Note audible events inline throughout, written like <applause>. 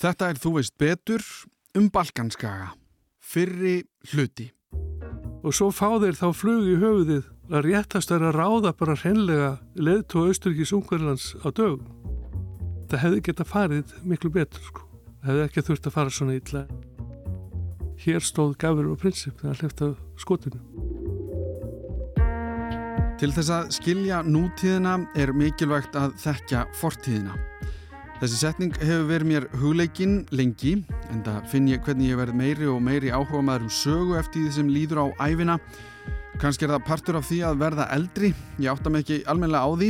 Þetta er þú veist betur um Balkanskaga. Fyrri hluti. Og svo fá þeir þá flug í höfuðið að réttast er að ráða bara hreinlega leðtú Östurkís Ungverðlands á dögum. Það hefði geta farið miklu betur sko. Það hefði ekki þurft að fara svona ítla. Hér stóð gafur og prinsip þegar hlifta skotinu. Til þess að skilja nútíðina er mikilvægt að þekkja fortíðina. Þessi setning hefur verið mér hugleikinn lengi en það finn ég hvernig ég verð meiri og meiri áhuga maður um sögu eftir því sem líður á æfina. Kanski er það partur af því að verða eldri, ég átta mig ekki almenlega á því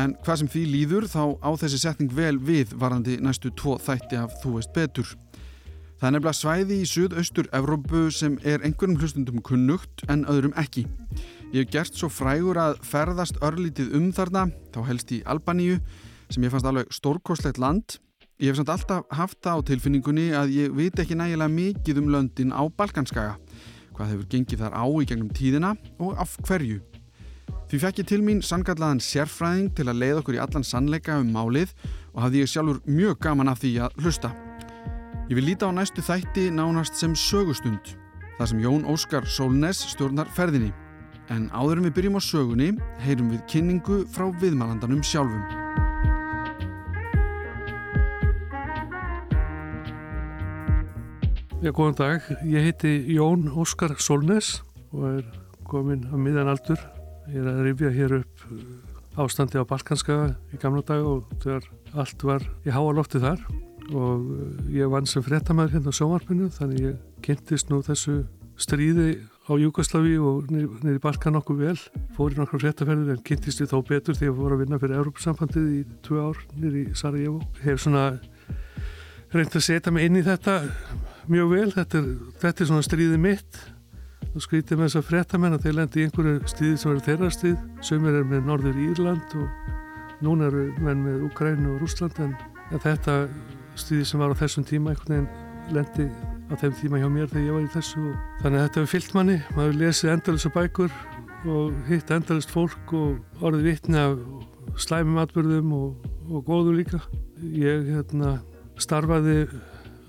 en hvað sem því líður þá á þessi setning vel við varandi næstu tvo þætti af Þú veist betur. Það er nefnilega svæði í suðaustur Evrópu sem er einhverjum hlustundum kunnugt en öðrum ekki. Ég hef gert svo frægur að ferðast örlítið um þarna, þá helst í Albaníu sem ég fannst alveg stórkoslegt land. Ég hef samt alltaf haft það á tilfinningunni að ég veit ekki nægilega mikið um löndin á Balkanskaga, hvað hefur gengið þar á í gegnum tíðina og af hverju. Því fekk ég til mín sangallaðan sérfræðing til að leiða okkur í allan sannleika um málið og hafði ég sjálfur mjög gaman af því að hlusta. Ég vil líta á næstu þætti nánast sem sögustund, þar sem Jón Óskar Sólnes stjórnar ferðinni. En áðurum við byrjum á sögunni, heyrum við kynningu frá viðmælandanum sjálfum. Já, góðan dag. Ég heiti Jón Óskar Solnes og er komin á miðan aldur. Ég er að rifja hér upp uh, ástandi á Balkanskaga í gamla dag og þegar allt var í háa lofti þar og uh, ég vann sem frettamæður hérna á sjómarpinu þannig ég kynntist nú þessu stríði á Júkoslavi og niður í Balkan nokkuð vel. Fór í nokkru frettaferðir en kynntist ég þó betur þegar ég fór að vinna fyrir Európa-sambandið í tvö ár niður í Sarajevo. Hef svona reynd að setja mig inn í þetta mjög vel, þetta er, þetta er svona stríðið mitt. Og skrítið með þess að frettamenn að þeir lendi í einhverju stríði sem eru þeirra stríð, sömur er með Norður Írland og núna eru menn með Ukrænu og Rúsland en, en þetta stríði sem var á þessum tíma einhvern veginn lendi á þeim tíma hjá mér þegar ég var í þessu. Og þannig að þetta hefur fyllt manni, maður lesið endalisa bækur og hitt endalist fólk og orðið vittni af slæmum atbyrðum og, og góðu líka. Ég hérna, starfaði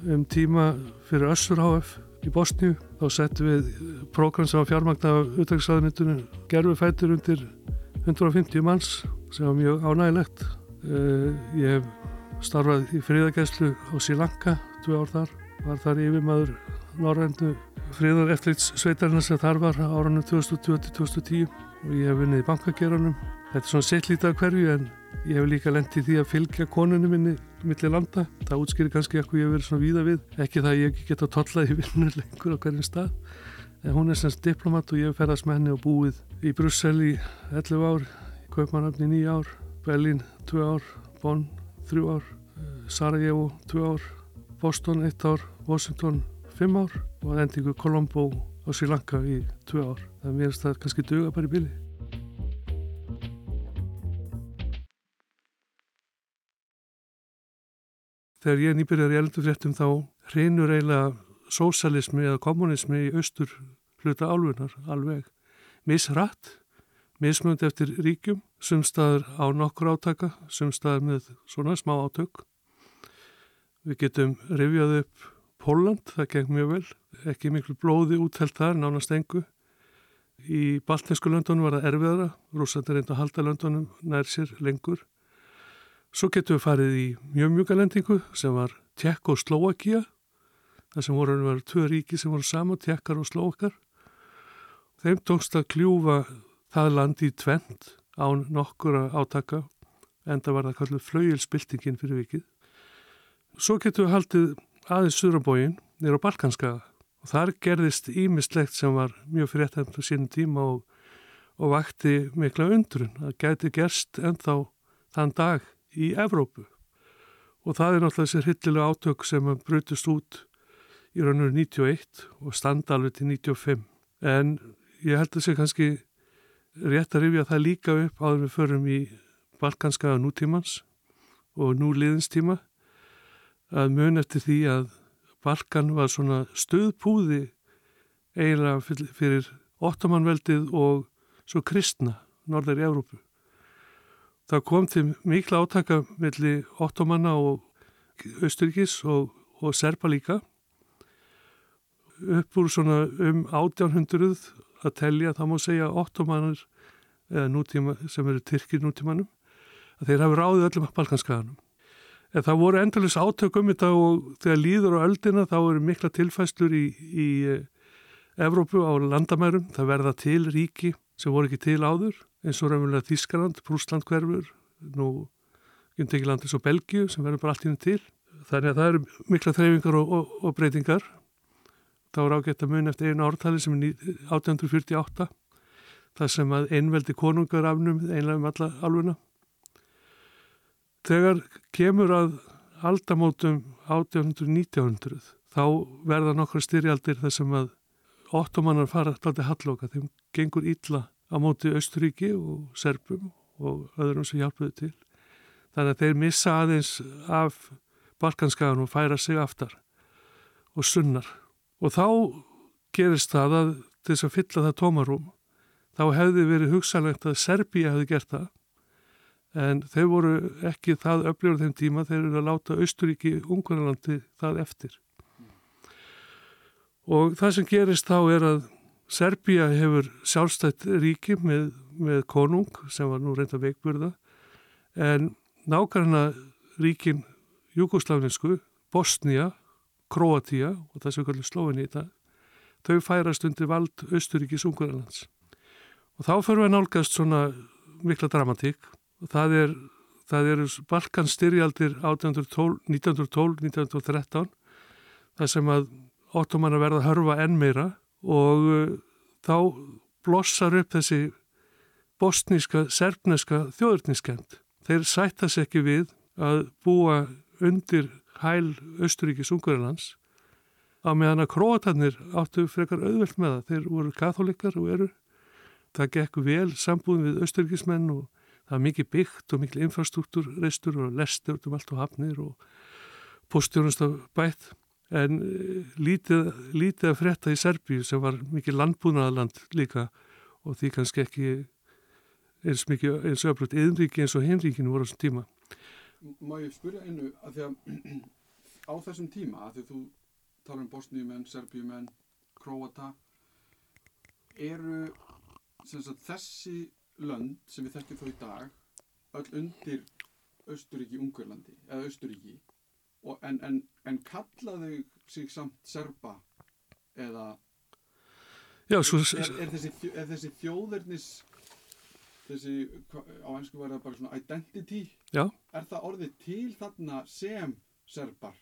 um tíma fyrir Össur HF í Bosníu. Þá settum við prógram sem var fjármagn af utdragsraðunitunum gerfi fætur undir 150 manns sem var mjög ánægilegt. Eh, ég hef starfað í fríðagæslu á Sri Lanka, tvei ár þar. Var þar yfirmaður Norrændu fríðar eftirlits sveitarinn sem þar var áranum 2020-2010 og ég hef vinnið í bankageranum. Þetta er svona settlítið af hverju en Ég hef líka lendið því að fylgja konunum minni millir landa. Það útskýrir kannski eitthvað ég hef verið svona víða við. Ekki það ég ekki geta tollaði vinnu <laughs> lengur á hverjum stað. En hún er semst diplomat og ég hef ferðast með henni og búið í Brussel í 11 ár, í Kaupmannafni 9 ár, Berlin 2 ár, Bonn 3 ár, eh, Sarajevo 2 ár, Boston 1 ár, Washington 5 ár og endingu Colombo og Sri Lanka í 2 ár. Það er mér að það kannski döga bara í bili. Þegar ég nýbyrjar í eldufréttum þá reynur eiginlega sósalismi eða kommunismi í austur hluta álfunar alveg misrætt, mismönd eftir ríkjum, sumstaður á nokkur átaka, sumstaður með svona smá átök. Við getum rifjað upp Póland, það geng mjög vel, ekki miklu blóði úthelt þar, nánast engu. Í baltinsku löndunum var það erfiðara, rúsandi reynda að halda löndunum nær sér lengur. Svo getum við farið í mjög mjög galendingu sem var Tjekk og Slóakia, það sem voru að vera tvö ríki sem voru sama, Tjekkar og Slóakar. Þeim tókst að kljúfa það land í tvent án nokkura átaka, en það var það kallið flauilspiltingin fyrir vikið. Svo getum við haldið aðeins Surabóin nýra á Balkanskaða og þar gerðist ímislegt sem var mjög fyrirtæmt á sínum tíma og, og vakti mikla undrun. Það gæti gerst ennþá þann dag í Evrópu. Og það er náttúrulega þessi hryllilega átök sem brutist út í raun og 91 og standa alveg til 95 en ég held að sé kannski rétt að rifja það líka upp áður við förum í balkanska nútímans og núliðinstíma að mun eftir því að Balkan var svona stöðpúði eiginlega fyrir ottomanveldið og svo kristna norðar í Evrópu Það kom til mikla átaka melli ottomanna og Östuríkis og, og Serpa líka upp úr svona um 1800 að telja þá má segja ottomanir eða nútíma sem eru Tyrkir nútímanum að þeir hafi ráðið öllum balkanskaganum. En það voru endalus átökum þetta og þegar líður á öldina þá eru mikla tilfæslur í, í eh, Evrópu á landamærum. Það verða til ríki sem voru ekki til áður eins og raunverulega Þískaland, Prúsland hverfur, nú Gundegiland eins og Belgiu sem verður bara allt ínum til. Þannig að það eru mikla þreyfingar og, og, og breytingar. Það voru ágætt að mun eftir einu ártali sem er 1848 þar sem að einveldi konungar afnum einlega um alla alvuna Þegar kemur að aldamótum 1800-1900 þá verða nokkru styrjaldir þar sem að ottomannar fara alltaf hallóka, þeim gengur illa á móti Östuríki og Serbum og öðrum sem hjálpuðu til. Þannig að þeir missa aðeins af Balkanskagan og færa sig aftar og sunnar. Og þá gerist það að þess að fylla það tómarum, þá hefði verið hugsanlegt að Serbíja hefði gert það en þau voru ekki það öfljóður þeim tíma þeir eru að láta Austuríki Ungverðarlandi það eftir og það sem gerist þá er að Serbíja hefur sjálfstætt ríki með, með konung sem var nú reynda veikburða. En nákvæmna ríkin Jugosláfinsku, Bosnia Kroatia og það sem kallir Sloveni í dag þau færast undir vald Austuríkis Ungverðarlands og þá fyrir við að nálgast svona mikla dramatík. Það er það eru Balkanstyrjaldir 1912-1913 það sem að ottoman að verða að hörfa enn meira og uh, þá blossar upp þessi bosníska, serfneska þjóðurniskend. Þeir sættas ekki við að búa undir hæl Östuríkis Ungarilands á meðan að króatarnir áttu frekar auðvelt með það. Þeir voru katholikar og eru. Það gekk vel sambúðin við Östuríkismenn og það er mikið byggt og mikil infrastruktúr reistur og lestur um allt og hafnir og postjónust af bætt en eh, lítið, lítið að frétta í Serbíu sem var mikið landbúnaðaland líka og því kannski ekki eins mikið eins öflut yðnríki eins og hinríkinu voru á þessum tíma. Má ég spyrja einu að því að <clears throat> á þessum tíma að því þú tala um bosníumenn, serbíumenn króata eru sagt, þessi lönd sem við þekkjum þá í dag öll undir Östuríki, Ungverlandi eða Östuríki en, en, en kallaðu sig samt serba eða Já, svo, er, er, þessi, er þessi þjóðurnis þessi, á ennsku var það bara svona identity Já. er það orðið til þarna sem serbar,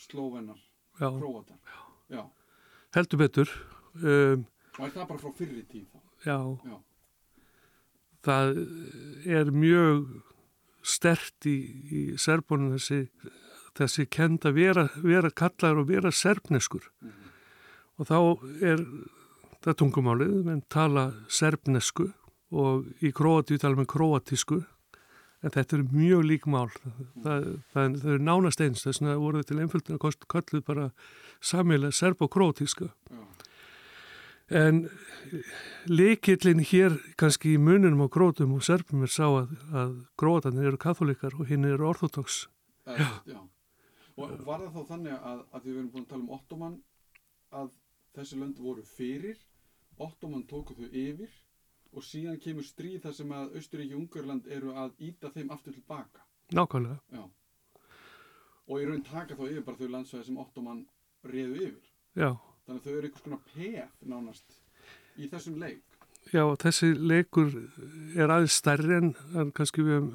slóvenar króatar? Já. heldur betur um, og er það bara frá fyrri tíð þá? Já, Já. Það er mjög stert í, í serbunum þessi, þessi kend að vera, vera kallar og vera serbneskur mm -hmm. og þá er það tungumálið, menn tala serbnesku og í króatíu tala með króatísku en þetta er mjög lík mál það, það, það er nánast eins þess að voru til einföldinu að kalluð bara samilega serb og króatíska Já En leikillin hér kannski í mununum á grótum og serpum er sá að, að grótanir eru katholikar og hinn eru orthodox. Já. Já. Og var það þá þannig að, að við erum búin að tala um Ottoman að þessi lönd voru fyrir, Ottoman tóku þau yfir og síðan kemur stríð þar sem að Östuríki og Ungarland eru að íta þeim aftur tilbaka. Nákvæmlega. Já. Og í raun taka þá yfir bara þau landsvæði sem Ottoman reðu yfir. Já þannig að þau eru einhvers konar pef nánast í þessum leik Já, þessi leikur er aðeins stærri en, en kannski við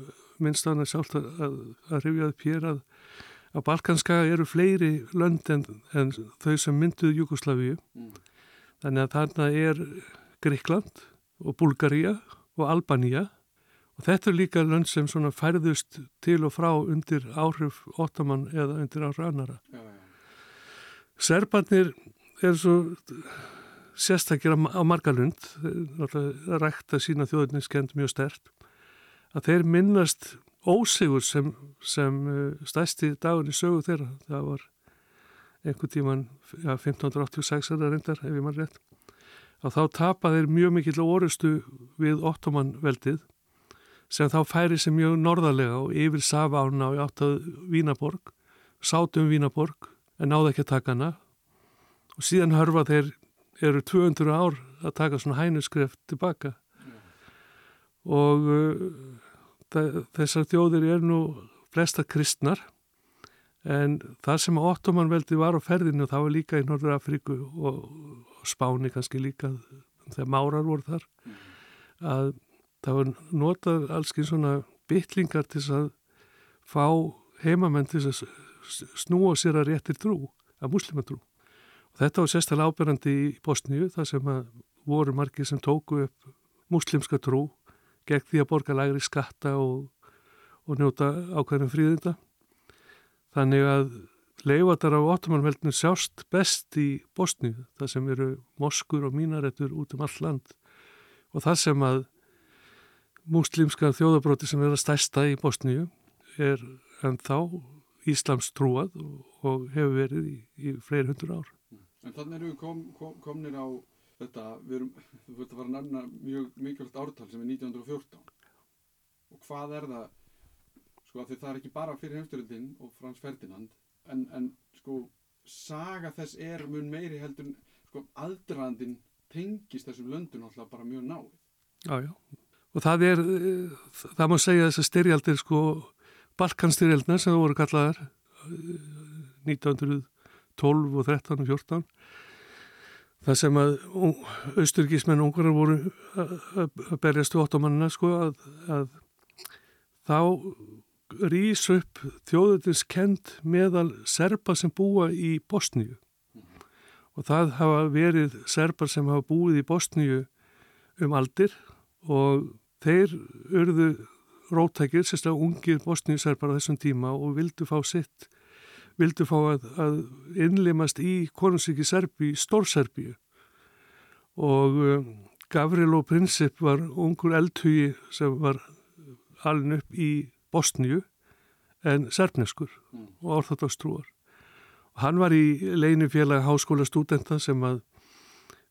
minnst á hana sjálft að, að, að rifjaði pér að að Balkanska eru fleiri lönd en, en þau sem mynduð Júkoslavíu mm. þannig að þarna er Greikland og Bulgaria og Albanía og þetta er líka lönd sem færðust til og frá undir áhrif Óttamann eða undir áhrif annara ja, ja. Serbarnir er svo sérstakir á margalund rækta sína þjóðinniskend mjög stert að þeir minnast ósigur sem, sem uh, stæsti dagun í sögu þeirra. Það var einhver tíman ja, 1586 er það reyndar ef ég mann rétt að þá tapa þeir mjög mikill orustu við ottoman veldið sem þá færi sem mjög norðarlega og yfir Savána og áttað Vínaborg sátum Vínaborg en náðu ekki að taka hana. Og síðan hörfa þeir eru 200 ár að taka svona hænuskreft tilbaka og uh, þessar þjóðir er nú flesta kristnar en það sem ottomanveldi var á ferðinu það var líka í Norður Afríku og, Spáni kannski líka þegar márar voru þar að það var notað allski svona bytlingar til að fá heimamenn til að snúa sér að réttir trú, að muslimatrú og þetta var sérstaklega ábyrgandi í Bosníu þar sem að voru margir sem tóku upp muslimska trú gegn því að borga lagri skatta og, og njóta ákveðnum fríðinda Þannig að leifatar á ottomanveldinu sjást best í Bosníu, það sem eru moskur og mínarettur út um all land og það sem að múslimska þjóðabróti sem er að stæsta í Bosníu er en þá Íslams trúað og hefur verið í, í fleiri hundur ár. En þannig erum við kom, kom, komnir á þetta, við erum, þú veit að fara að nefna mjög mikilvægt ártal sem er 1914 og hvað er það sko að það er ekki bara fyrir heimstyrildin og Frans Ferdinand en, en sko saga þess er mun meiri heldur sko aðdraðandin tengist þessum löndun alltaf bara mjög náð Já, já, og það er það má segja þess að styrjaldir sko Balkanstyrjaldna sem það voru kallaðar 1912 og 13 og 14 það sem að austurkísmenn ungarar voru að berjast við ottomannina sko að, að þá rýs upp þjóðutins kent meðal serpa sem búa í Bosníu. Og það hafa verið serpar sem hafa búið í Bosníu um aldir og þeir urðu rótækir, sérstaklega ungir bosníuserpar á þessum tíma og vildu fá sitt, vildu fá að, að innlimast í konungsíki Serbi, Stórserbíu og um, Gavrilo Princip var ungur eldhugi sem var alin upp í Bosníu en serfneskur mm. og orðhaldagstrúar. Hann var í leinifélag háskóla stúdenta sem að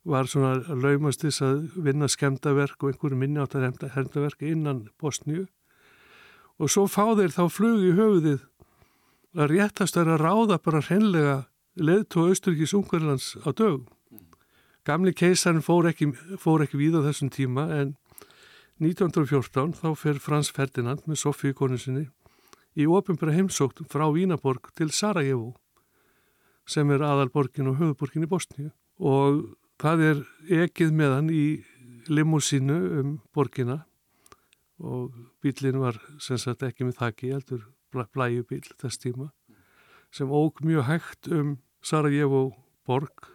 var svona laumast þess að vinna skemdaverk og einhverju minni átt að hermdaverk innan Bosníu og svo fá þeir þá flug í höfuðið að réttast er að ráða bara hreinlega leðtó Austrikis Ungverðlands á dögum. Gamli keisarinn fór ekki, fór ekki við á þessum tíma en 1914 þá fer Frans Ferdinand með Sofíu konusinni í ofinbæra heimsókt frá Vínaborg til Sarajevo sem er aðalborgin og höfuborgin í Bosníu og það er ekið með hann í limúsínu um borgina og bílinn var sem sagt ekki með þakki, heldur blæjubíl þess tíma sem óg mjög hægt um Sarajevo borg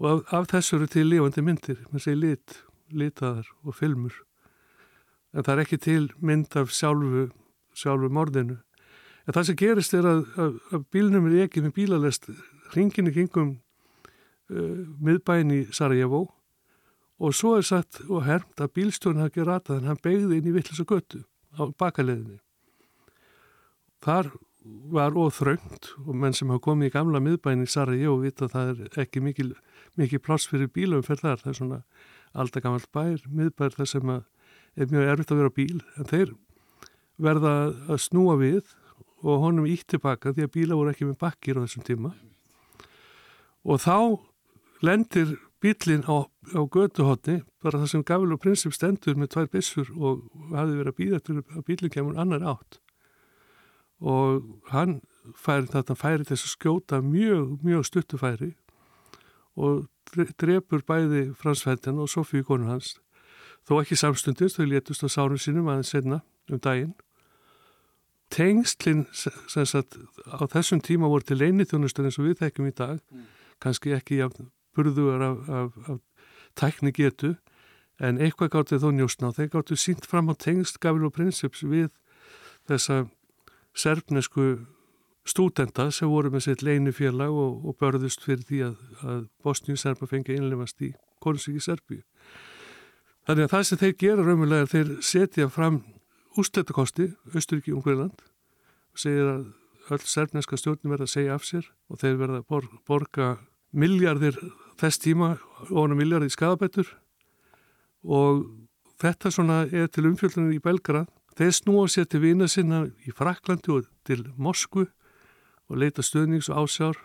og af, af þessu eru til lifandi myndir, með segi lit, litaðar og filmur en það er ekki til mynd af sjálfu, sjálfu mordinu. En það sem gerist er að, að, að bílnum er ekki með bílalest ringinu kringum uh, miðbæin í Sarajevo og svo er satt og hermt að bílstjónin hafi ekki ratað en hann begði inn í vittlis og göttu á bakaleðinni. Þar var óþröngt og menn sem hafa komið í gamla miðbæin í Sarajevo vita að það er ekki mikil, mikil pláss fyrir bílum fyrir þar. Það er svona aldagammal bær, miðbær þar sem er mjög erfitt að vera bíl. En þeir verða að snúa við og honum ítt tilbaka því að bíla voru ekki með bakkir á þessum tíma. Og þá lendir bílinn á, á götuhotni bara það sem Gavil og Prinsip stendur með tvær bissur og hafi verið að býða til að bílinn kemur annar átt og hann færi þetta færi þess að skjóta mjög, mjög stuttufæri og drefur bæði Fransfættin og Sofíu konur hans þó ekki samstundist, þau létust á sárum sínum aðeins senna um daginn. Tengslinn sagt, á þessum tíma voru til eini þjónustur eins og við þekkjum í dag, mm. kannski ekki af burðuðar af, af, af tækni getu, en eitthvað gáttu þó njóstna og þeir gáttu sínt fram á tengst Gavil og Prinsips við þessa serfnesku stúdenda sem voru með sitt leini félag og, og börðust fyrir því að, að Bosníu serpa fengi einlefast í Kornsíki Serbíu. Þannig að það sem þeir gera raunverulega er þeir setja fram úslettakosti, Östuríki Ungverðland og segir að öll serfneska stjórnum verða að segja af sér og þeir verða að borga miljardir þess tíma og miljardir í skadabættur og þetta svona er til umfjöldunir í Belgrad. Þeir snúa sér til vina sinna í Fraklandi og til Moskvu og leita stöðnings og ásjár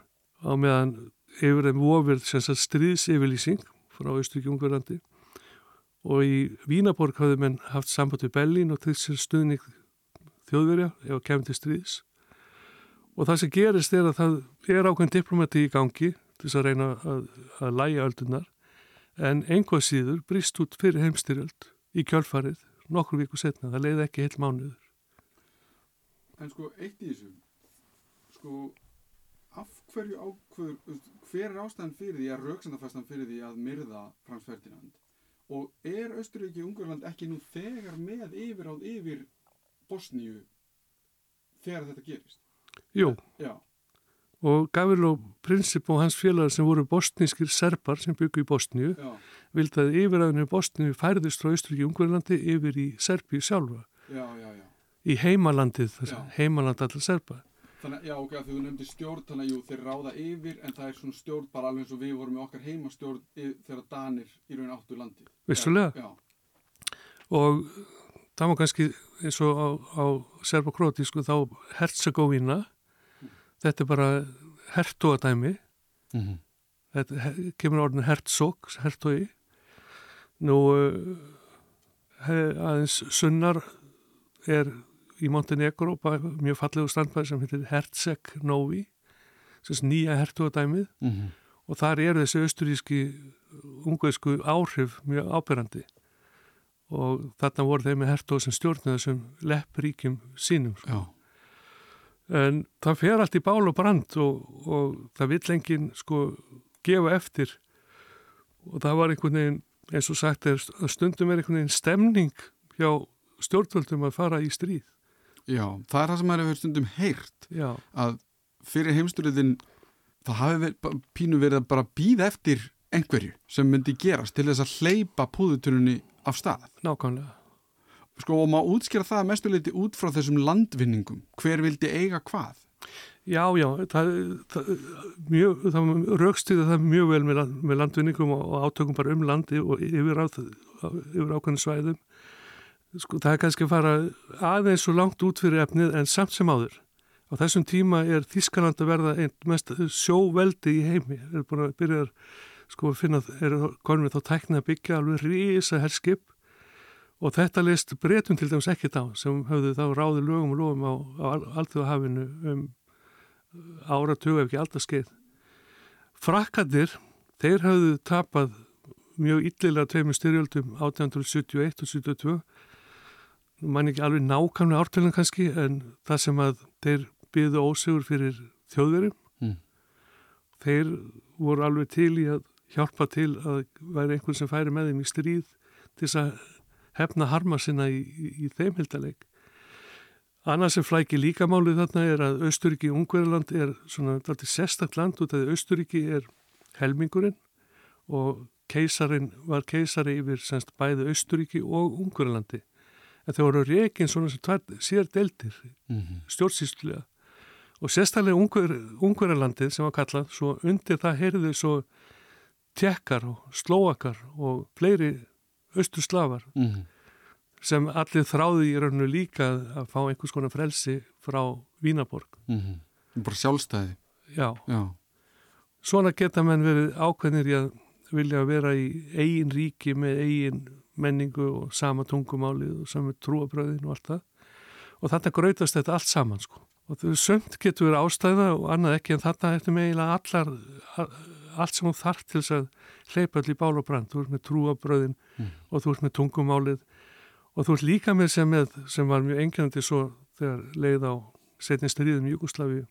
á meðan yfir þeim ofir stríðsifilýsing frá Austriki-Ungverðandi og í Vínaborg hafði menn haft samband við Bellin og til sér stuðning þjóðverja ef að kemur til stríðs. Og það sem gerist er að það er ákveðin diplomati í gangi til þess að reyna að, að læja öldunar en einhvað síður brist út fyrir heimstyrjöld í kjölfarið nokkur viku setna, það leiði ekki heil mánuður. En sko, eitt í þessu sko, af hverju ákveður hver er ástæðan fyrir því að rauksandafastan fyrir því að myrða Frans Ferdinand? Og er Östuríki Ungurland ekki nú þegar með yfiráð yfir Bosníu þegar þetta gerist? Jú, Já, og Gavrilo Princip og hans félagar sem voru bosnískir serbar sem byggu í Bosníu já, vildi að yfiræðinu í Bosníu færðist frá Austriki Ungverðlandi yfir í Serbíu sjálfa já, já, já. í heimalandið, heimaland allar serba Þannig, já, ok, þú nefndi stjórn, þannig að jú, þeir ráða yfir, en það er svona stjórn bara alveg eins og við vorum með okkar heimastjórn þegar Danir í raun áttu landið. Vissulega. Og það má kannski eins og á, á serbokrótísku þá Herzegovina þetta er bara hertogadæmi já. Mm þetta he- kemur orðin hertsók hertogi nú he, aðeins sunnar er í Montenegro mjög fallegu strandbæði sem heitir Herceg Novi nýja hertogadæmið -hmm. og þar eru þessi austuríski ungveðsku áhrif mjög ábyrrandi og þarna voru þeir með hertóð sem stjórnaði þessum leppríkjum sínum sko. Já, en það fer allt í bál og brand og, og það vill enginn sko gefa eftir. Og það var einhvern veginn eins og sagt er stundum er einhvern veginn stemning hjá stjórnvöldum að fara í stríð. Já, það er það sem maður hefur stundum heyrt já, að fyrir heimsturðin það hafi verið, pínu verið að bara býða eftir einhverju sem myndi gerast til þess að hleypa púðutunni af stað. nákvæmlega Sko og maður útskýra það að mestuleiti út frá þessum landvinningum. Hver vildi eiga hvað? Já, já, það, það, mjög, það raukstuði það mjög vel með, með landvinningum og, og átökum bara um landi og yfir, á, yfir ákveðin svæðum. Sko, það er kannski að fara aðeins svo langt út fyrir efnið en samt sem áður. Á þessum tíma er Þískaland að verða einn mest sjóveldi í heimi. Er búin að byrja að sko, finna, er konum við þá tækna að byggja alveg rísa herskip og þetta leist breytum til dæmis ekkert á sem höfðu þá ráði lögum og lofum á, á alþjóðahafinu um áratuga ef ekki alltaf skeið. Frakkandir, þeir hafðu tapað mjög illilega tveimur styrjöldum 1871 og 72 mann ekki alveg nákvæmlega ártölan kannski en það sem að þeir byggðu ósegur fyrir þjóðverjum Mm. þeir voru alveg til í að hjálpa til að væri einhvern sem færi með þeim í stríð til þess að hefna harma sinna í, í, í þeim hildaleg Annars sem flæki líkamálið þarna er að Austuríki Ungverðarland er svona dálítið sérstakt land út af því Austuríki er helmingurinn og keisarin var keisari yfir semst bæði Austuríki og Ungverðarlandi. En þeir voru reygin svona sem tvær sér deltir Mm -hmm. stjórnsýslulega og sérstaklega Ungverðarlandið sem var kallað svo undir það heyrðu svo tjekkar og slóakar og fleiri austurslafar Mm -hmm. sem allir þráði í rauninu líka að fá einhvers konar frelsi frá Vínaborg. Bara sjálfstæði. Já, Já. svona geta menn verið ákveðnir í að vilja vera í eigin ríki með eigin menningu og sama tungumálið og sama trúabröðin og allt það. Og þarna grautast þetta allt saman sko. Og þau sömt getur verið ástæða og annað ekki en þarna ertu með eiginlega allar, allt sem hún þarf til þess að hleypa allir bál og brand. Þú ert með trúabröðin Mm. og þú ert með tungumálið og þú ert líka með sem, með, sem var mjög engjandi svo þegar leið á setni stríðum Júkoslavi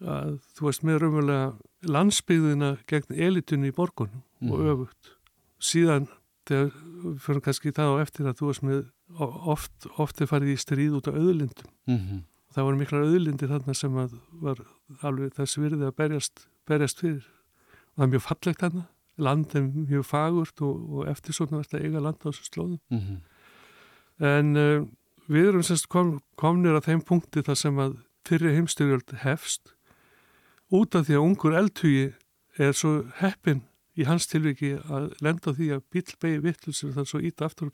að þú veist með raunverulega landsbyggðina gegn elitunni í borgunum og Mhm. öfugt. Síðan þegar fyrir kannski það á eftir að þú veist með oft, oft er farið í stríð út á auðlindum. Mm -hmm. Það voru miklar auðlindir þarna sem var alveg þess virði að berjast, berjast fyrir. Það er mjög fallegt þarna. Land er mjög fagurt og, og eftir svona verðt að eiga land á þessu slóðum. Mhm. En uh, við erum semst kom, komnir að þeim punkti þar sem að fyrri heimstyrjöld hefst út af því að ungur eldhugi er svo heppin í hans tilviki að lenda á því að bíl begi vittlusir þar svo íta aftur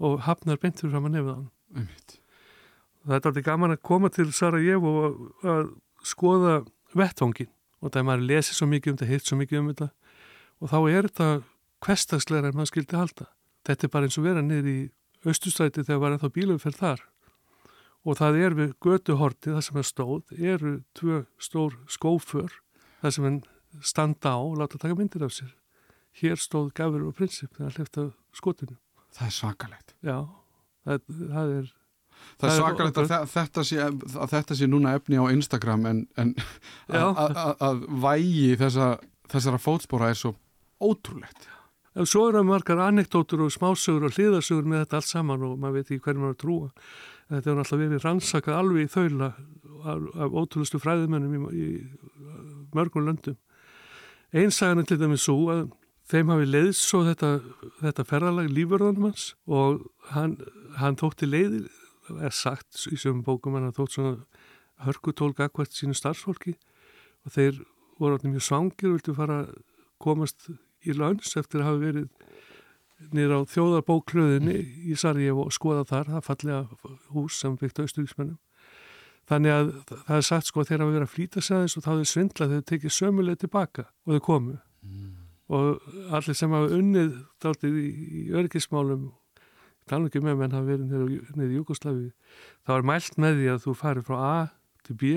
og hafnar beintur fram að nefða hann. einmitt. Það er alltaf gaman að koma til Sarajevo og að skoða vettvangin og það er maður lesið svo mikið um þetta, heilt svo mikið um þetta og þá er þetta hverstagsleira en maður skildi halda. Þetta er bara eins og vera niður í austustræti þegar var ennþá bílumferð þar og það er við götuhorti það sem er stóð, eru tvö stór skófur það sem er standa á og láta taka myndir af sér. Hér stóð gafur og prinsip þegar hlifta skotinu. Það er svakalegt. Já, það, það er Það er svakalegt að, að, þetta sé, að þetta sé núna efni á Instagram en, en að, vægi þessa, þessara fótspóra er svo ótrúlegt. En svo eru margar anekdótur og smásögur og hliðasögur með þetta allt saman og maður veit ekki hverju maður trúa. Þetta er náttúrulega verið rannsakað alveg í þaula af, af ótrúlustu fræðimennum í, í mörgum löndum. Einsagan er til dæmis svo að þeim hafi leiðs svo þetta, þetta ferðalag lífurðanum hans og hann, hann þótti leiðir er sagt í sögum bókum en það þótt svona hörkutólk akkvært sínu starfsfólki og þeir voru allir mjög svangir og viltu fara að komast í launs eftir að hafa verið nýra á þjóðarbóklöðinni í Sarjevo og skoða þar, það fallega hús sem byggt austuríksmennum. Þannig að það er sagt sko að þeir hafa verið að flýta sig aðeins og þá hefur svindlað þeir tekið sömuleg tilbaka og þau komu. Mm. Og allir sem hafa unnið dáltið í, í örgismálum tala ekki með menn hafa verið í Júkoslavi þá er mælt með því að þú farir frá A til B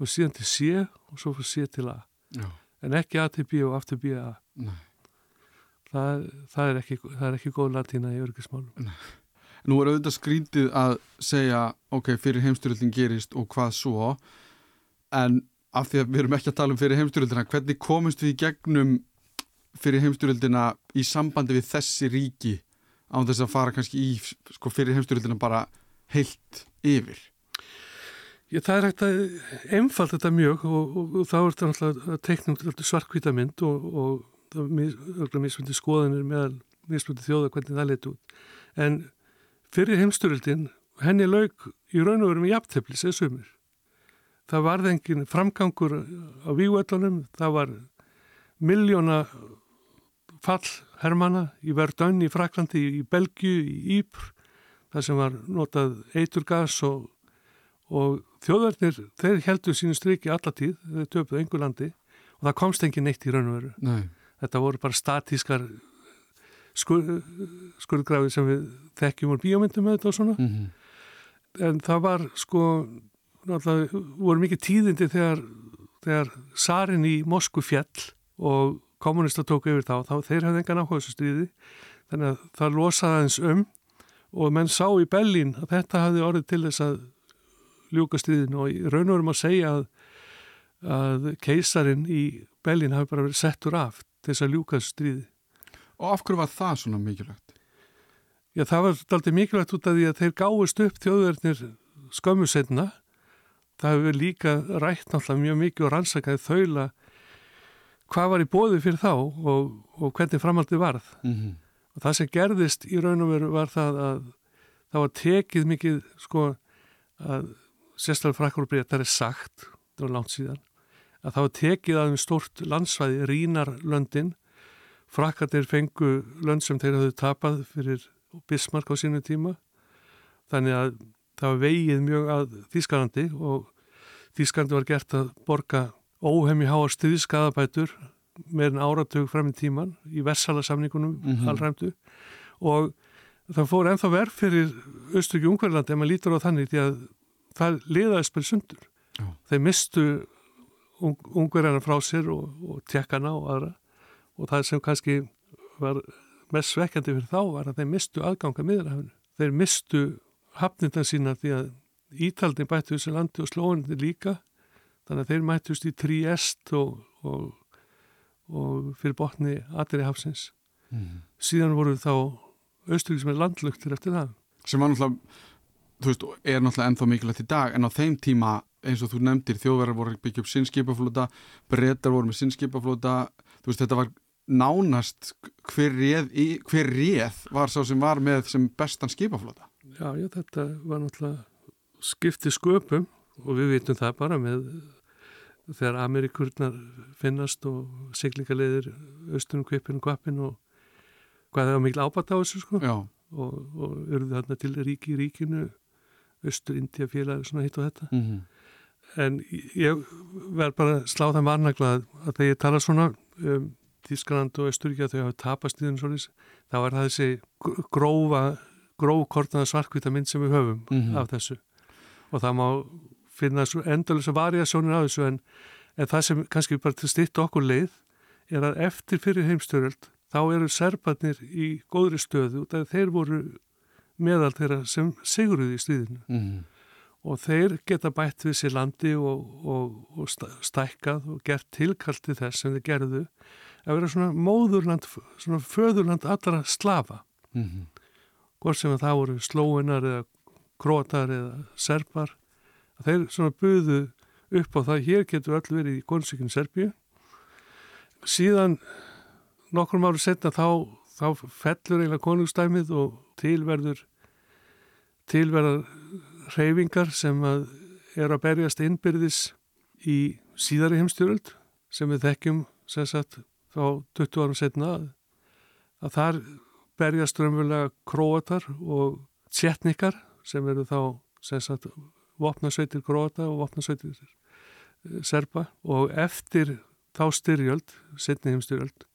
og síðan til C og svo frá C til A. Já. en ekki A til B og aftur B A. Það, það, er ekki, það er ekki góð latína í örgismálum Nú er auðvitað skrítið að segja ok, fyrir heimstyrjöldin gerist og hvað svo en af því að við erum ekki að tala um fyrir heimstyrjöldina hvernig komist við í gegnum fyrir heimstyrjöldina í sambandi við þessi ríki án þess að fara kannski í sko, fyrir heimstyrjöldina bara heilt yfir Ég, það er hægt að einfalt þetta mjög og, og, og þá er þetta náttúrulega um svartkvita mynd og, og það er misfundi skoðanir meðal misfundi þjóða hvernig það leti út. En fyrir heimstyrjöldin henni laug í raun og veru með jafntefli sér sumir. Það varði engin framgangur á vígvöldunum, það var miljóna fall hermana í Verdun í Fraklandi, í Belgiu, í Ípr, það sem var notað eiturgas og, og þjóðverðnir, þeir heldur sínu striki allatíð, þeir töfðu engu landi og það komst engin neitt í raun og veru. Nei. Þetta voru bara statískar skur, skurðgrafið sem við þekkjum úr bíómyndum með þetta og svona. Mm -hmm. En það var sko, náttúrulega voru mikið tíðindi þegar, þegar Sarin í Moskvu fjall og kommunista tók yfir þá, þá þeir hafði engan áhuga þessu stríði, þannig að það losaði eins um og menn sá í Bellin að þetta hafði orðið til þess að ljúka stríðinu og raun og verum að segja að, að keisarin í Bellin hafi bara verið settur af þess að ljúka þessu stríði. Og af hverju var það svona mikilvægt? Já, það var alltaf mikilvægt út af því að þeir gáist upp þjóðverðnir skömmu setna. Það hefur líka rætt náttúrulega mjög mikið og rannsakaði þaula hvað var í bóði fyrir þá og, og hvernig framaldi varð. Mm -hmm. Og það sem gerðist í raun og veru var það að það var tekið mikið sko að sérstaklega frækkur og breytar er sagt, það var langt síðan, að það var tekið að um stort landsvæði, Rínarlöndin, frakkarnir fengu lönd sem þeir hafðu tapað fyrir Bismarck á sínu tíma, þannig að það var vegið mjög að Þískalandi og Þískalandi var gert að borga óhemmi háar stuðskadabætur meirinn áratug fram í tíman í Versalasamningunum mm -hmm. allræmdu og það fór enþá verð fyrir Östriki Ungverðlandi ef maður lítur á þannig því að það liðaðist bara sundur. Já. Þeir mistu ung, Ungverðarna frá sér og, og tjekkana og aðra og það sem kannski var mest svekkjandi fyrir þá var að þeir mistu aðganga miðrahafinu. Þeir mistu hafnindan sína því að Ítaldin bætti þessu landi og slóðinni líka þannig að þeir mættust í Triest og, og, og fyrir botni Adri Hafsins mm. síðan voru þá austurík sem er landlugtir eftir það. Sem var náttúrulega, þú veist, er náttúrulega ennþá mikilvægt í dag, en á þeim tíma eins og þú nefndir, þjóðverðar voru byggja upp sinnskipaflóta, breytar voru með sinnskipaflóta, þú veist, þetta var nánast hver réð, hver réð var sá sem var með sem bestan skipaflóta Já, já, þetta var náttúrulega skipti sköpum og við vitum það bara með þegar Amerikurnar finnast og siglingarleðir austunum kvipin og kvapin og hvað það var mikil ábata á þessu sko og, og eruðu þarna til ríki í ríkinu austur, India, félag, svona hitt og þetta mm -hmm. en ég verð bara að slá það varnaglað að þegar ég tala svona um Þískland og Östuríkja þau hafa tapast í þennu svolítið, þá er það þessi grófa, grófkortnaða svarkvita mynd sem við höfum mm -hmm. af þessu og það má finna endalisa variasjónir af þessu en, en það sem kannski bara til stitt okkur leið er að eftir fyrir heimstöröld þá eru serbarnir í góðri stöðu og þeir voru meðal þeirra sem siguruði í stýðinu mm og þeir geta bætt við sér landi og, og, og stækkað og gert tilkallt til þess sem þeir gerðu að vera svona móðurland, svona föðurland allra slafa. Mm -hmm. hvort sem að það voru slóinar eða krótar eða serbar. að þeir svona buðu upp á það hér getur öll verið í góðsíkinu Serbíu. Síðan nokkrum árið setna þá, þá fellur eiginlega konungstæmið og tilverður tilverðar reyfingar sem að er að berjast innbyrðis í síðari heimstjóruld sem við þekkjum sem sagt þá 20 árum setna að þar berjast raunverulega króatar og tjetnikar sem eru þá sem sagt vopnarsveitir króata og vopnarsveitir eh, serba og eftir þá styrjöld, setni heimstyrjöld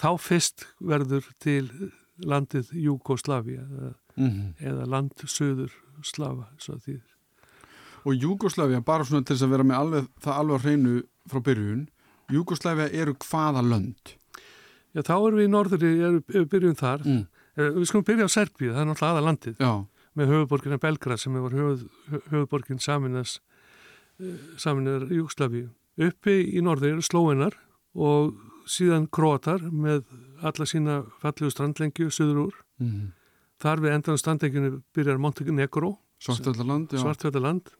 þá fyrst verður til landið Júkoslavia eða, mm -hmm. eða land söður slafa og Júkoslavia, bara svona til að vera með alveg, það alveg hreinu frá byrjun Júkoslavia eru hvaða lönd? Já, þá erum við í norðri, við byrjum þar mm. Eh, við skulum byrja á Serbíu, það er náttúrulega aða landið Já. Með höfuborgina Belgrad sem hefur höfð, höfuborgin saminas eh, saminar Júkoslavíu uppi í norðri eru slóinar og síðan krótar með alla sína fallegu strandlengju söður úr. Mm -hmm. Þar við endan strandlengjunu byrjar Montenegro. Svartfjallaland.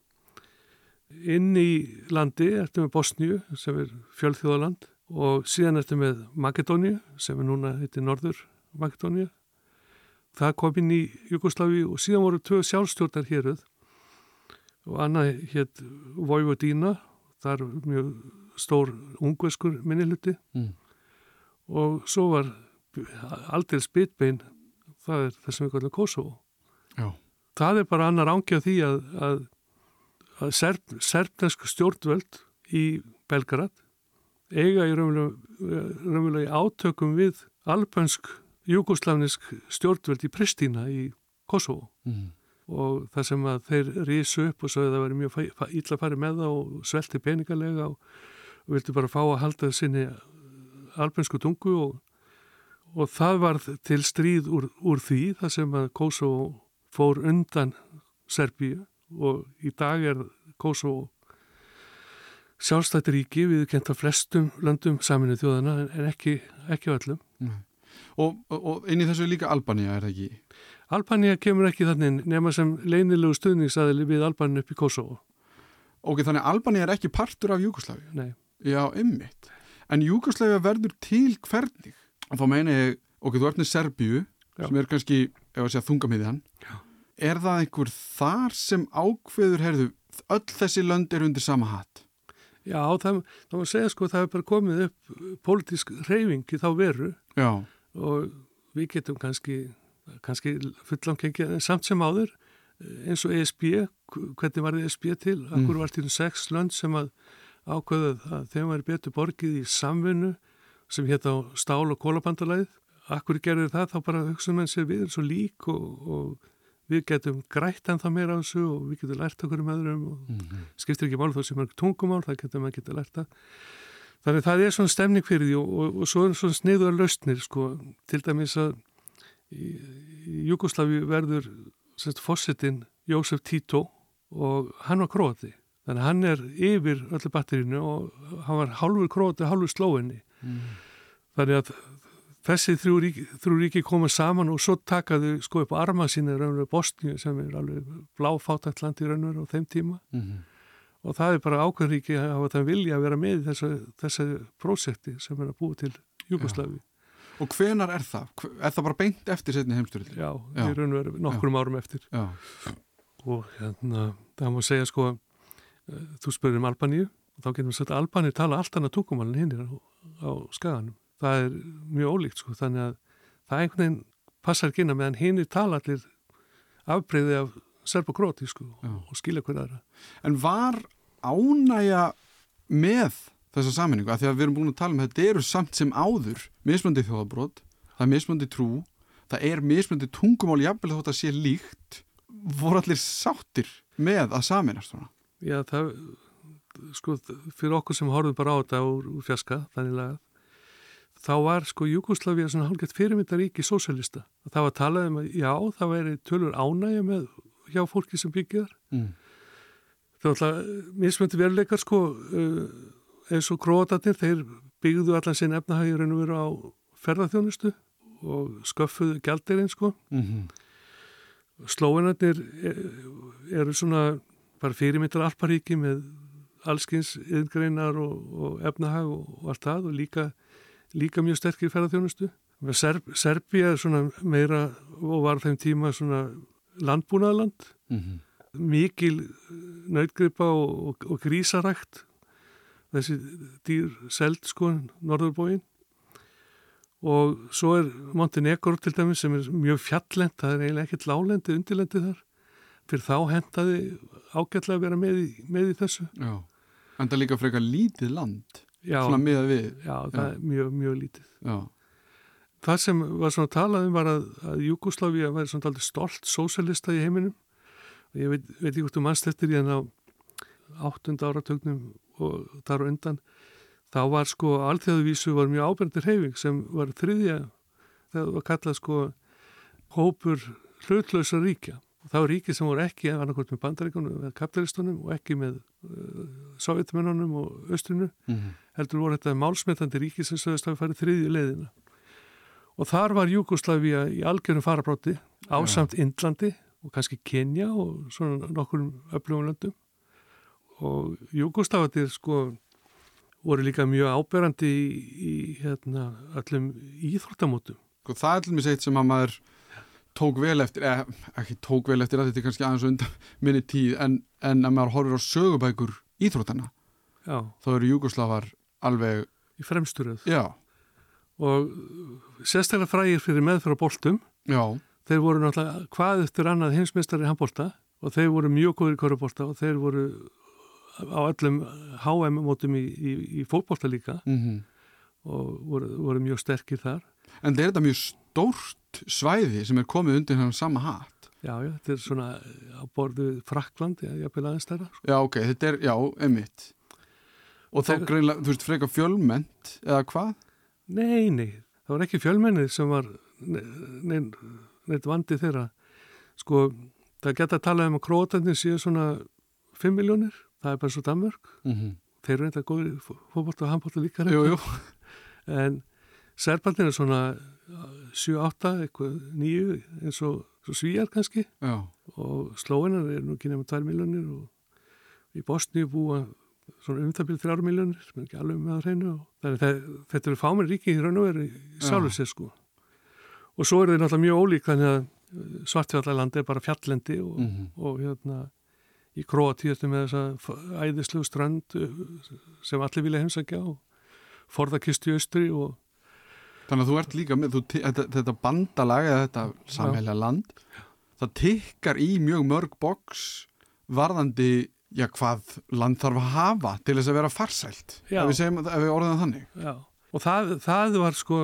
Inn í landi ertu með Bosníu sem er fjölþjóðaland og síðan ertu með Makedóniu sem er núna heitir Norður Makedóniu. Það kom inn í Jugosláfi og síðan voru tvö sjálfstjórnar héruð og annað hétt Vojvodína. Það er mjög stór ungverskur minniluti. Mm og svo var aldrei spitbein það er það sem við kallum Kosovo Já. það er bara annar ángjöð því að, að, að serb, serbnesku stjórnvöld í Belgrad eiga í raunverulega átökum við albansk jugoslavnisk stjórnvöld í Pristina í Kosovo mm. og það sem að þeir rísu upp og svo það væri mjög illa fara með það og svelti peningalega og, vildi bara fá að halda sinni albensku tungu og, og það var til stríð úr, úr því það sem að Kosovo fór undan Serbíu og í dag er Kosovo sjálfstættiríki við kenta flestum löndum saminu þjóðana en ekki, ekki öllum. Mm. Og, og inn í þessu líka Albania er það ekki? Albania kemur ekki þannig nema sem leinilegu stuðningsaðili við Albania upp í Kosovo. Ok, þannig Albania er ekki partur af Júkoslavi? Nei. Já, ymmitt en Júkoslæfja verður til hvernig og þá meina ég, ok, þú ert með Serbíu Já. sem er kannski, ef að segja þungamiðjan er það einhver þar sem ákveður, herðu öll þessi lönd er undir sama hatt Já, það, það var að segja sko það hefur bara komið upp pólitísk reyfing í þá veru Já. Og við getum kannski kannski fullangengi samt sem áður eins og ESB hvernig var ESB til, akkur mm. var til sex lönd sem að ákveðuð að þeim væri betur borgið í samvinnu sem hétt á stál og kólabandalæð. Akkur gerður það þá bara hugsaðum henn sér við eins og lík og, og við getum grætt en það meira á þessu og við getum lært okkur um öðrum og mm -hmm. skiptir ekki mál þó sem er tungumál, það getum við að geta lært það. Þannig það er svona stemning fyrir því og, og, og svo er svona sniður lausnir sko, til dæmis að í, í Jugosláfi verður fósittin Jósef Tito og hann var króti Þannig að hann er yfir öllu batterínu og hann var hálfur króti, hálfur slóinni. Mm. Þannig að þessi þrjú ríki, þrjú ríki koma saman og svo takaðu sko upp arma sína raunveru Bosníu sem er alveg bláfátækt land í raunveru á þeim tíma. Mm. Og það er bara ákveðríki að hafa það vilja að vera með í þessu, þessu prósekti sem er að búa til Júkoslavi. Og hvenar er það? Er það bara beint eftir setni heimsturinn? Já, Já, í raunveru nokkrum Já. árum eftir. Já. Og hérna, það má segja sko Eh, þú spurðum um Albaníu og þá getum við sagt að Albaníu tala allt annað tungumálinn hinn á, skaganum. Það er mjög ólíkt sko þannig að það einhvern veginn passar ekki inn að meðan hinn er tala allir afbreyði af serb og gróti sko Já. og skilja hverja aðra. En var ánægja með þessa sammenningu að því að við erum búin að tala um þetta eru samt sem áður mismöndi þjóðabrót, það er mismöndi trú það er mismöndi tungumál jafnvel þótt að sé líkt voru allir sáttir með að saminast svona Já, það, sko, fyrir okkur sem horfum bara á þetta úr, úr fjaska, þannig að þá var sko Júkoslavia svona hálfgett fyrirmyndaríki sósælista. Það var talað um að já, það væri tölur ánægja með hjá fólki sem byggjar. Mm. Það var alltaf mismöndi veruleikar sko uh, eins og króatarnir, þeir byggðu allan sinn efnahægjur en veru á ferðarþjónustu og sköffuðu gældirinn sko. Mm -hmm. Slóinarnir eru svona bara fyrirmyndar alparíki með allskins yðgreinar og, og efnahag og, og allt það og líka, líka mjög sterkir ferðarþjónustu. Serb, Serbia er svona meira og var þeim tíma svona landbúnaðaland, mm -hmm. Mikil nautgripa og, og grísarækt þessi dýr seld sko, norðurbóin og svo er Montenegro til dæmis sem er mjög fjallend, það er eiginlega ekkert lálendi undirlendi þar, fyrir þá hendaði ágætlega að vera með í, með í þessu. Já, en það líka frekar lítið land, já, svona með við. Já, það já. er mjög, mjög lítið. Já. Það sem var svona talað um var að, að Jugosláfi væri svona aldrei stolt sósalista í heiminum og ég veit, veit ekki hvort þú mannst eftir í en á áttunda áratögnum og þar og undan þá var sko alþjóðuvísu var mjög ábyrndir heifing sem var þriðja það var kallað sko hópur hlutlösa ríkja og það var ríki sem voru ekki annarkort með bandaríkunum eða kapitalistunum og ekki með uh, sovjetmennunum og östrinu mm -hmm. heldur voru þetta málsmetandi ríki sem sögðist að farið þriðju leiðina og þar var Júkoslavia í algjörnum farabróti ásamt ja. Indlandi og kannski Kenya og svona nokkur öflugum löndum og Júkoslafatir sko voru líka mjög áberandi í, í hérna, öllum íþróttamótum. Sko það er allir mér seitt sem að maður tók vel eftir, eða ekki tók vel eftir að þetta er kannski aðeins undan <laughs> minni tíð en, en að maður horfir á sögubækur íþróttana. Já. Þá eru Júkoslafar alveg... Í fremsturöð. Já. Og sérstaklega frægir fyrir meðfra bóltum. Já. Þeir voru náttúrulega hvað eftir annað heimsmeistari handbólta og þeir voru mjög góður í korrubólta og þeir voru á öllum HM-mótum í, í, í fótbollta líka mm -hmm. og voru, voru mjög sterkir þar. En þetta er þetta mjög stórt svæði sem er komið undir hann sama hatt. Já, já, þetta er svona á borðu Frakland, ég vil aðeins stærra. Sko. Já, ok, þetta er, já, emitt. Og þá Þeir... greinlega, þú veist, freka fjölmennt eða hvað? Nei, nei, það var ekki fjölmennið sem var neitt vandi þeirra. Sko, það geta að tala um að krótandi séu svona 5 miljónir það er bara svo Danmörk mm -hmm. þeir eru eitthvað góðir fókbótt og handbótt líka jú, jú. <laughs> en Serbandin er svona 7-8, eitthvað 9 eins og svíjar kannski Já. og Slóinar er nú ekki nefnum 2 miljónir og í Bosni búa svona umþabil 3 miljónir sem er ekki alveg með að reynu þetta eru fáminn ríki í raun og veri sjálfur sér sko og svo eru þeir náttúrulega mjög ólík þannig að svartfjallalandi er bara fjallendi og, mm -hmm. og hérna í Kroatíu með þessa æðislu strand uh, sem allir vilja heimsækja og forðakistu í austri og Þannig að þú ert líka með þú, þetta, þetta bandalag eða þetta samhælja land það tikkar í mjög mörg boks varðandi já hvað land þarf að hafa til þess að vera farsælt. Ef við, segjum, ef við orðum þannig. Já, og það, það var sko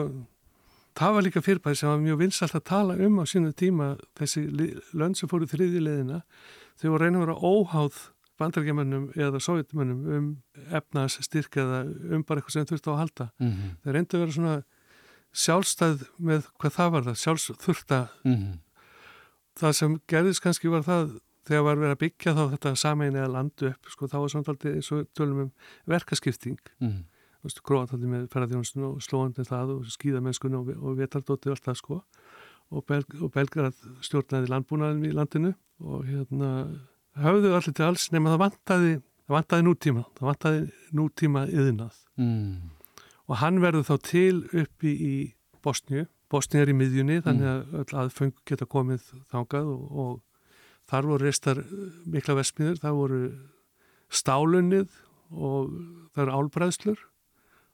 það var líka fyrirbæði sem var mjög vinsalt að tala um á sínu tíma þessi lönd sem fóru þriðileðina þau voru reynið að vera óháð bandarækjumennum eða sovjetmennum um efnas styrk eða um bara eitthvað sem þurfti á að halda. Mm -hmm. Þau reyndu að vera svona sjálfstæð með hvað það var það, sjálfsþurfta. Mm -hmm. Það sem gerðist kannski var það þegar var verið að byggja þá þetta samein eða landu upp, sko, þá var samtaldi eins og tölum um verkaskipting. Mm -hmm. Króataldi með ferðarþjónusinu og slóandi það og skýðamennskunni og, og vetardóti og allt það sko og, Bel og Belgrad stjórnaði landbúnaðin í landinu og hérna höfðu allir til alls nema það vantaði, það vantaði nútíma, það vantaði nútíma yðinað mm. og hann verður þá til uppi í Bosníu, Bosníu er í miðjunni þannig mm. að öll aðfeng geta komið þángað og, og þar voru restar mikla vesmiður, það voru stálunnið og það eru álbræðslur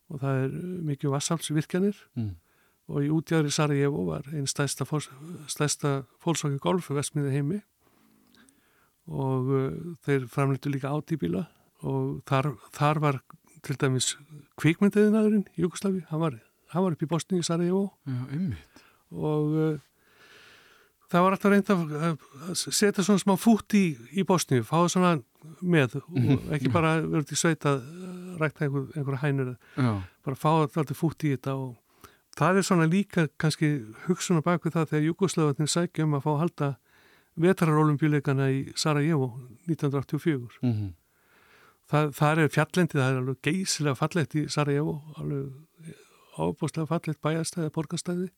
og það er mikið vassalsvirkjanir mm. Og í útjæðri Sarajevo var einn stæsta, stæsta fólksvaki golf vestmiði heimi og uh, þeir framleitu líka átíbíla og þar, þar var til dæmis kvikmyndiðinaðurinn í Júkoslavi, hann var, hann var upp í Bosníu, Sarajevo. Og uh, það var alltaf reynd að setja svona smá fút í, í Bosníu, fá það svona með og mhm. ekki bara verið til sveit að rækta einhver, einhverja hænur Já. bara fá alltaf fút í þetta og það er svona líka kannski hugsun á baku það þegar Júkoslavatnin sækjum að fá að halda vetrarolimpíuleikana í Sarajevo 1984 mm -hmm. það, það er fjallendið, það er alveg geysilega fallett í Sarajevo alveg ábúslega fallett bæjarstæði, porkastæði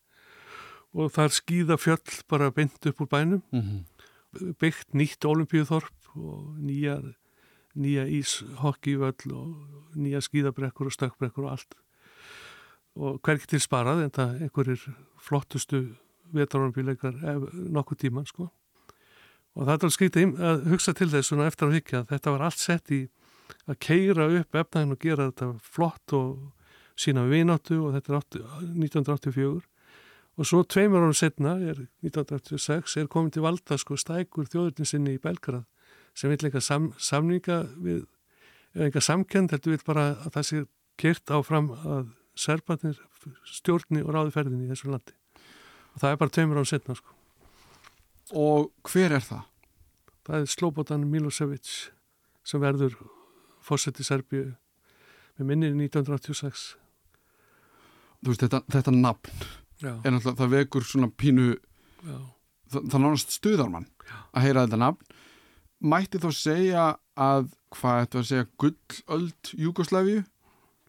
og það er skýða fjöll bara beint upp úr bænum mm -hmm. byggt nýtt olimpíuþorp og nýja nýja íshokki-völl og nýja skýðabrekkur og stökkbrekkur og allt. Og hverkið til sparað en það einhverjir flottustu vetrarolimpíuleikar nokkuð tíman sko. Og það er alveg skritið að hugsa til þess svona eftir að higgja að þetta var allt sett í að keira upp efnæðin og gera þetta flott og sína vináttu og þetta er 1984 og svo tveimur árum setna, er 1986, er komin til valda sko stækur þjóðurninsinni í Belgrad sem vil eitthvað sam, samninga við, eða eitthvað samkend heldur við bara að það sé kert áfram að serbarnir stjórni og ráði ferðinni í þessu landi og það er bara tveimur árum setna sko Og hver er það? Það er Slobodan Milosevic sem verður fórsett í Serbíu með minni 1986. Þú veist, þetta, þetta nafn Já. er náttúrulega, það vekur svona pínu, það, það nánast stuðar mann Já. að heyra þetta nafn. Mætti þá segja að, hvað þetta var að segja, gullöld Júkoslavíu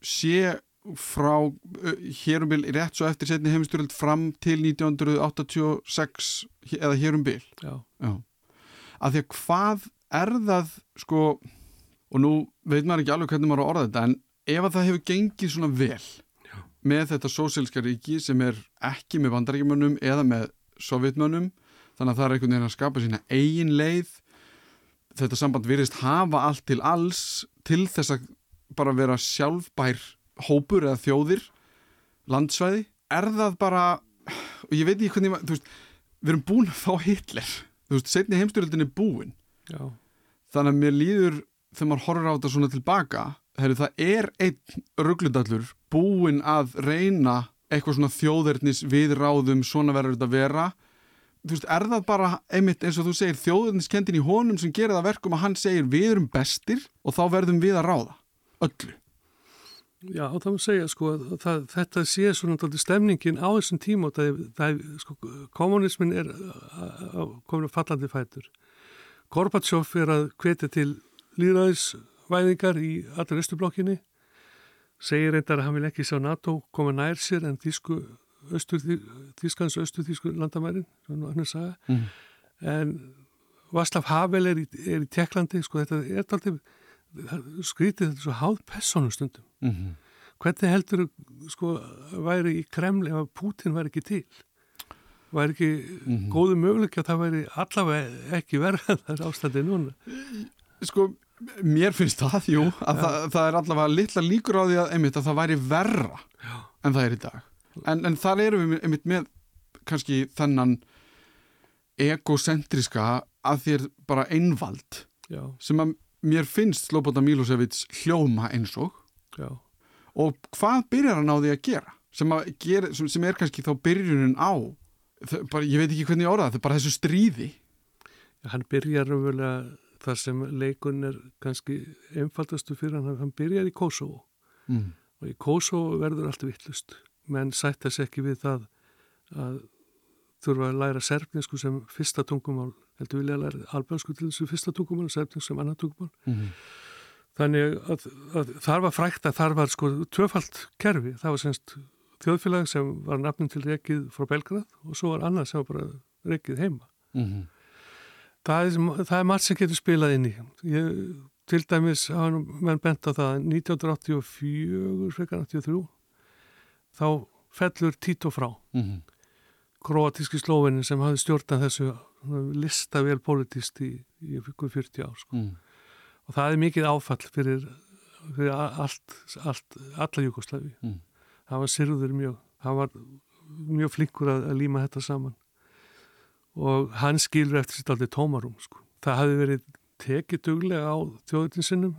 sé frá hérum bil rétt svo eftir setni heimstyrjöld fram til 1986 eða hérum bil Já. Já. að því að hvað er það sko og nú veit maður ekki alveg hvernig maður orða þetta en ef að það hefur gengið svona vel Já. með þetta sósílska ríki sem er ekki með bandaríkjumönnum eða með sovjetmönnum þannig að það er einhvern veginn að skapa sína eigin leið þetta samband virðist hafa allt til alls til þess að bara vera sjálfbær hópur eða þjóðir landsvæði, er það bara og ég veit ekki hvernig þú veist, við erum búin að fá Hitler. Þú veist, setni heimstyrjöldin er búin. Já. þannig að mér líður þegar maður horfður á þetta svona tilbaka heru, það er einn rugglundallur búin að reyna eitthvað svona þjóðverðnis við ráðum svona verður þetta að vera þú veist, er það bara einmitt eins og þú segir þjóðverðniskendin í honum sem gerir það verkum að hann segir við erum bestir og þá verðum við að ráða öllu Já, þá má segja sko það, þetta sé svona stemningin á þessum tíma og það, það, sko, kommunismin er komin að fallandi fætur. Gorbachev er að hvetja til líðræðisvæðingar í allir östublokkinni, segir reyndar að hann vil ekki sjá NATO koma nær sér en Þísku, Þískans östu-Þísku landamærin, mm. en Váslav Havel er í, er í Tjekklandi, sko þetta er alltaf skrítið þetta svo háð personustundum mm -hmm. hvernig heldur sko væri í Kremli ef Putin væri ekki til væri ekki mm -hmm. góðu möguleik að það væri allavega ekki verða þar ástændi núna sko mér finnst það, jú að ja. það, það er allavega litla líkur á því að, einmitt, að það væri verra Já. en það er í dag en, en þar erum við einmitt með kannski þennan egocentriska að þér bara einvald Já. sem að mér finnst Slobodan Milosevic hljóma eins og Já. og hvað byrjar hann á því að gera sem, að gera, sem, sem er kannski þá byrjunin á það, bara, ég veit ekki hvernig ég orða það, bara þessu stríði Já, hann byrjar umverulega þar sem leikun er kannski einfaldastu fyrir hann, hann byrjar í Kosovo mm. og í Kosovo verður allt vittlust menn sættast ekki við það að þurfa að læra serfninsku sem fyrsta tungumál heldur vilja að læra albansku til þessu fyrsta tungumál og serfninsku sem annar tungumál. Mm -hmm. þannig að, að þar var frækt að þar var sko tvöfalt kerfi, það var semst þjóðfélag sem var nafnum til rekið frá Belgrad og svo var annað sem var bara rekið heima. Mm -hmm. það, er, það er margt sem getur spilað inn í. Ég, til dæmis hafa menn bent á það 1984 1983 þá fellur Tito frá mm -hmm kroatíski slóvenin sem hafi stjórnað þessu lista vel politist í, í 40 ár sko. mm. og það er mikið áfall fyrir, fyrir allt, allt alla Jugoslæfi mm. það var sirður mjög það var mjög flinkur að, að líma þetta saman og hann skilur eftir sitt aldrei tómarum sko. það hafi verið tekið duglega á þjóðutinsinnum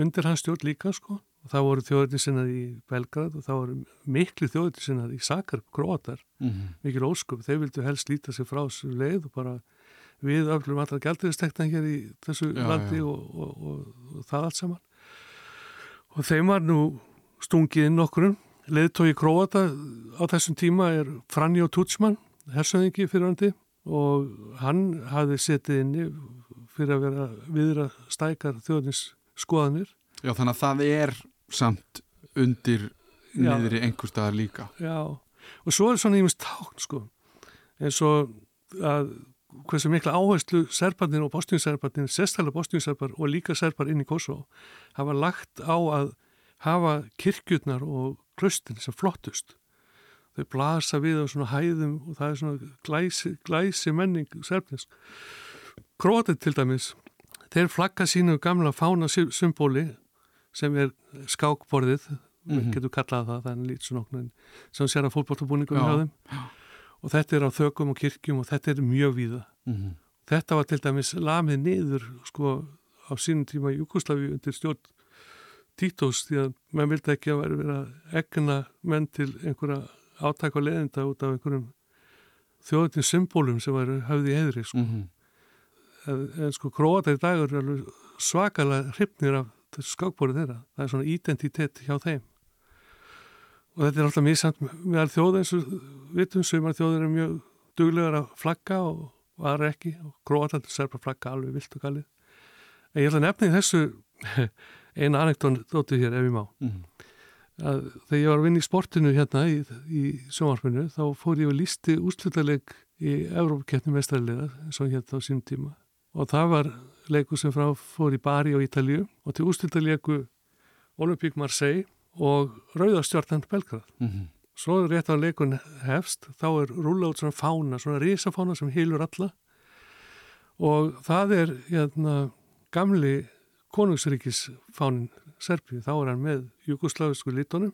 undir hans stjórn líka sko og það voru þjóðurinn sinnaði í Belgrad og það voru miklu þjóðurinn sinnaði í Sakar, Kroatar, mm -hmm. mikil óskup þeir vildu helst líta sig frá þessu leið og bara við öflum allra gælduristektan hér í þessu já, landi já. Og, og, og, það allt saman. Og þeim var nú stungið inn okkurum leðtói Kroata á þessum tíma er Franjo Tutsman hersöðingi fyrir handi og hann hafði setið inni fyrir að vera viðra stækar þjóðnins skoðanir Já þannig að það er samt undir niður í einhver staðar líka. Já, og svo er svona ímest tákn sko, eins og að hversu mikla áherslu serbarnir og bostjúnserbarnir, sérstæðilega bostjúnserbar og líka serbar inn í Kosovo hafa lagt á að hafa kirkjurnar og klöstin sem flottust. Þau blasa við á svona hæðum og það er svona glæsi, glæsi menning serbnisk Krótið til dæmis þeir flagga sínu gamla fána symbóli sem er skákborðið mm -hmm. getur kallað það, það er okkur sem sér að fólkbóltabúningum hjá þeim og þetta er á þökum og kirkjum og þetta er mjög víða mm -hmm. þetta var til dæmis lamið niður sko á sínum tíma í Júkoslavi undir stjórn Títós því að mann vildi ekki að vera egna menn til einhverja átæk og leðinda út af einhverjum þjóðutins symbólum sem var höfði í heðri sko. mm -hmm. en, en sko króata í dagur er svakalega hrypnir af skákbórið þeirra. Það er svona identitet hjá þeim. Og þetta er alltaf mjög samt meðal þjóða eins og vitum, sumar þjóður er mjög duglegar að flagga og var ekki og gróðaldur serpa flagga alveg vilt og galið. En ég ætla að nefna í þessu <laughs> eina anekdótið hér ef ég má. Mm -hmm. þegar ég var að vinna í sportinu hérna í, í sjónvarpinu þá fór ég að lísti úslutaleg í Európkeppni mestræðilega eins og hérna á sínum tíma og það var leiku sem frá fór í Bari og Ítalju og til ústildarleiku Olympique Marseille og Rauðastjórnand Belgrad. Mm -hmm. Svo rétt á leikun hefst, þá er rúla út svona fána, svona risafána sem hilur alla og það er hérna, gamli konungsríkisfánin Serbíu, þá er hann með jugoslavisku litónum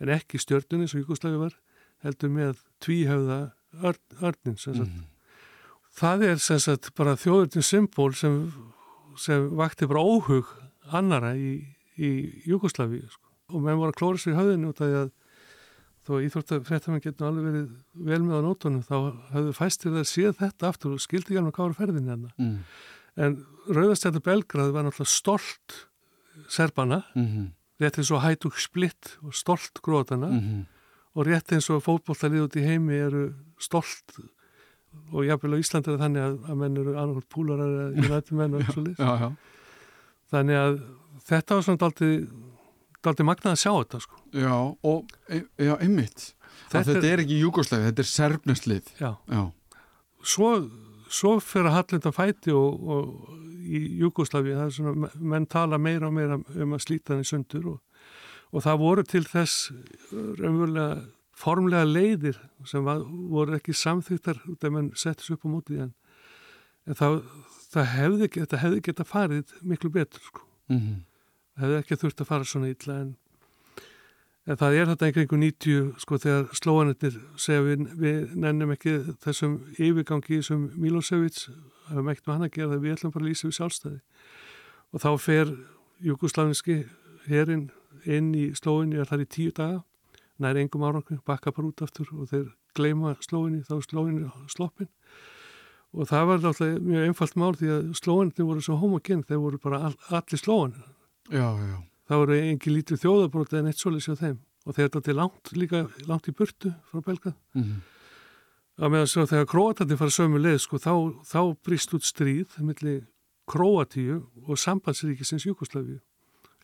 en ekki stjórnunni sem Jugoslavi var heldur með tvíhauða örnins sem sagt mm -hmm það er sem sagt bara þjóðurinn symbol sem, sem vakti bara óhug annara í, í Júkoslavi sko. og menn voru að klóra sér í höfðinu út af því að þó íþróttafrættamenn getur alveg verið vel með á nótunum þá hafðu fæstir það séð þetta aftur og skildi ekki alveg hvað var ferðin hérna mm. en Rauðastættu Belgrað var náttúrulega stolt serbana mm -hmm. rétt eins og hætug splitt og stolt grótana mm -hmm. og rétt eins og fótbolltalið út í heimi eru stolt og jáfnveil á Íslandi er þannig að, að menn eru annarkort púlarar eða <laughs> júnættum menn og svo lýst þannig að þetta var svona daldi magnað að sjá þetta sko. Já, og e, já, einmitt. Þetta, þetta er ekki Júgoslæfi, þetta er Serbneslið Já, já. Svo, svo fyrir að Hallindan fæti og, og í Júgoslæfi það er svona, menn tala meira og meira um að slíta henni sundur og, og það voru til þess raunverulega formlega leiðir sem var, voru ekki samþýttar út af mann settis upp á mótið en, en það, það hefði, hefði geta farið miklu betur sko. Mm -hmm. Það hefði ekki þurft að fara svona ítla en, en það er þetta einhverjum 90 sko þegar slóanetnir segja við, við nennum ekki þessum yfirgangi sem Milosevic hafum ekkert með hann að gera við ætlum bara að lýsa við sjálfstæði og þá fer Jugosláfinski herin inn í slóinni og það er í tíu daga nær engum árangri, bakka bara út aftur og þeir gleima slóinni, þá slóinni sloppin. Og það var alltaf mjög einfalt mál því að slóinni voru svo homogen, þeir voru bara all, allir slóinni það voru engi lítið þjóðabróti en eitt solis á þeim. Og þeir þetta er langt líka langt í burtu frá Belga mm -hmm. að meðan svo þegar Kroatandi fara sömu leið sko þá, þá brist út stríð millir Kroatíu og sambandsríkisins Jugosláfi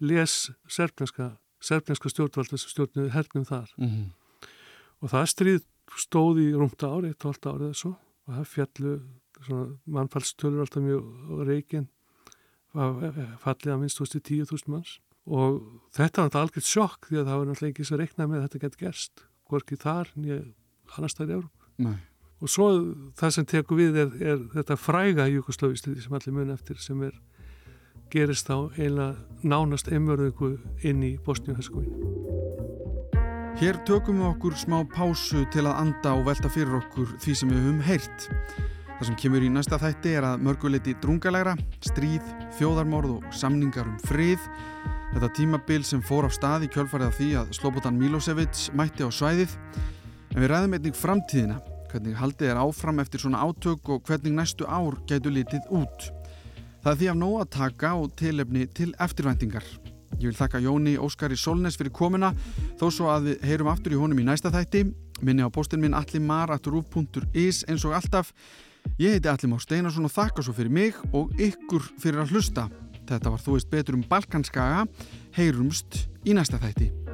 les serfnarska serfneska stjórnvalda sem stjórnuði hernum þar. Mm -hmm. og það stríð stóð í rúmta ári, 12 árið eða svo og það fjallu mannfallstölur alltaf mjög reygin fallið að minnst 10.000 manns. Og þetta var alltaf algjört sjokk því að það var náttúrulega ekki svo reiknað með að þetta gett gerst hvorki þar nýja annars þar í Európa og svo það sem tekur við er, er þetta fræga júkoslöfislið sem allir mun eftir sem er gerist þá eiginlega nánast einmörðingu inn í Bosníu-Herskóinu. Hér tökum við okkur smá pásu til að anda og velta fyrir okkur því sem við höfum heyrt. Það sem kemur í næsta þætti er að mörguleiti drungalegra, stríð, þjóðarmorð og samningar um frið. Þetta tímabil sem fór á stað í kjölfarið af því að Slobodan Milosevic mætti á svæðið. En við ræðum einnig framtíðina, hvernig haldið er áfram eftir svona átök og hvernig næstu ár gætu litið út. Það er því af nóg að taka og tilefni til eftirvæntingar. Ég vil þakka Jóni Óskari Solnes fyrir komuna þó svo að við heyrum aftur í honum í næsta þætti. Minni á postin minn allimar.ruf.is eins og alltaf. Ég heiti Allimár Steinarsson og þakka svo fyrir mig og ykkur fyrir að hlusta. Þetta var þú veist betur um Balkanskaga. Heyrumst í næsta þætti.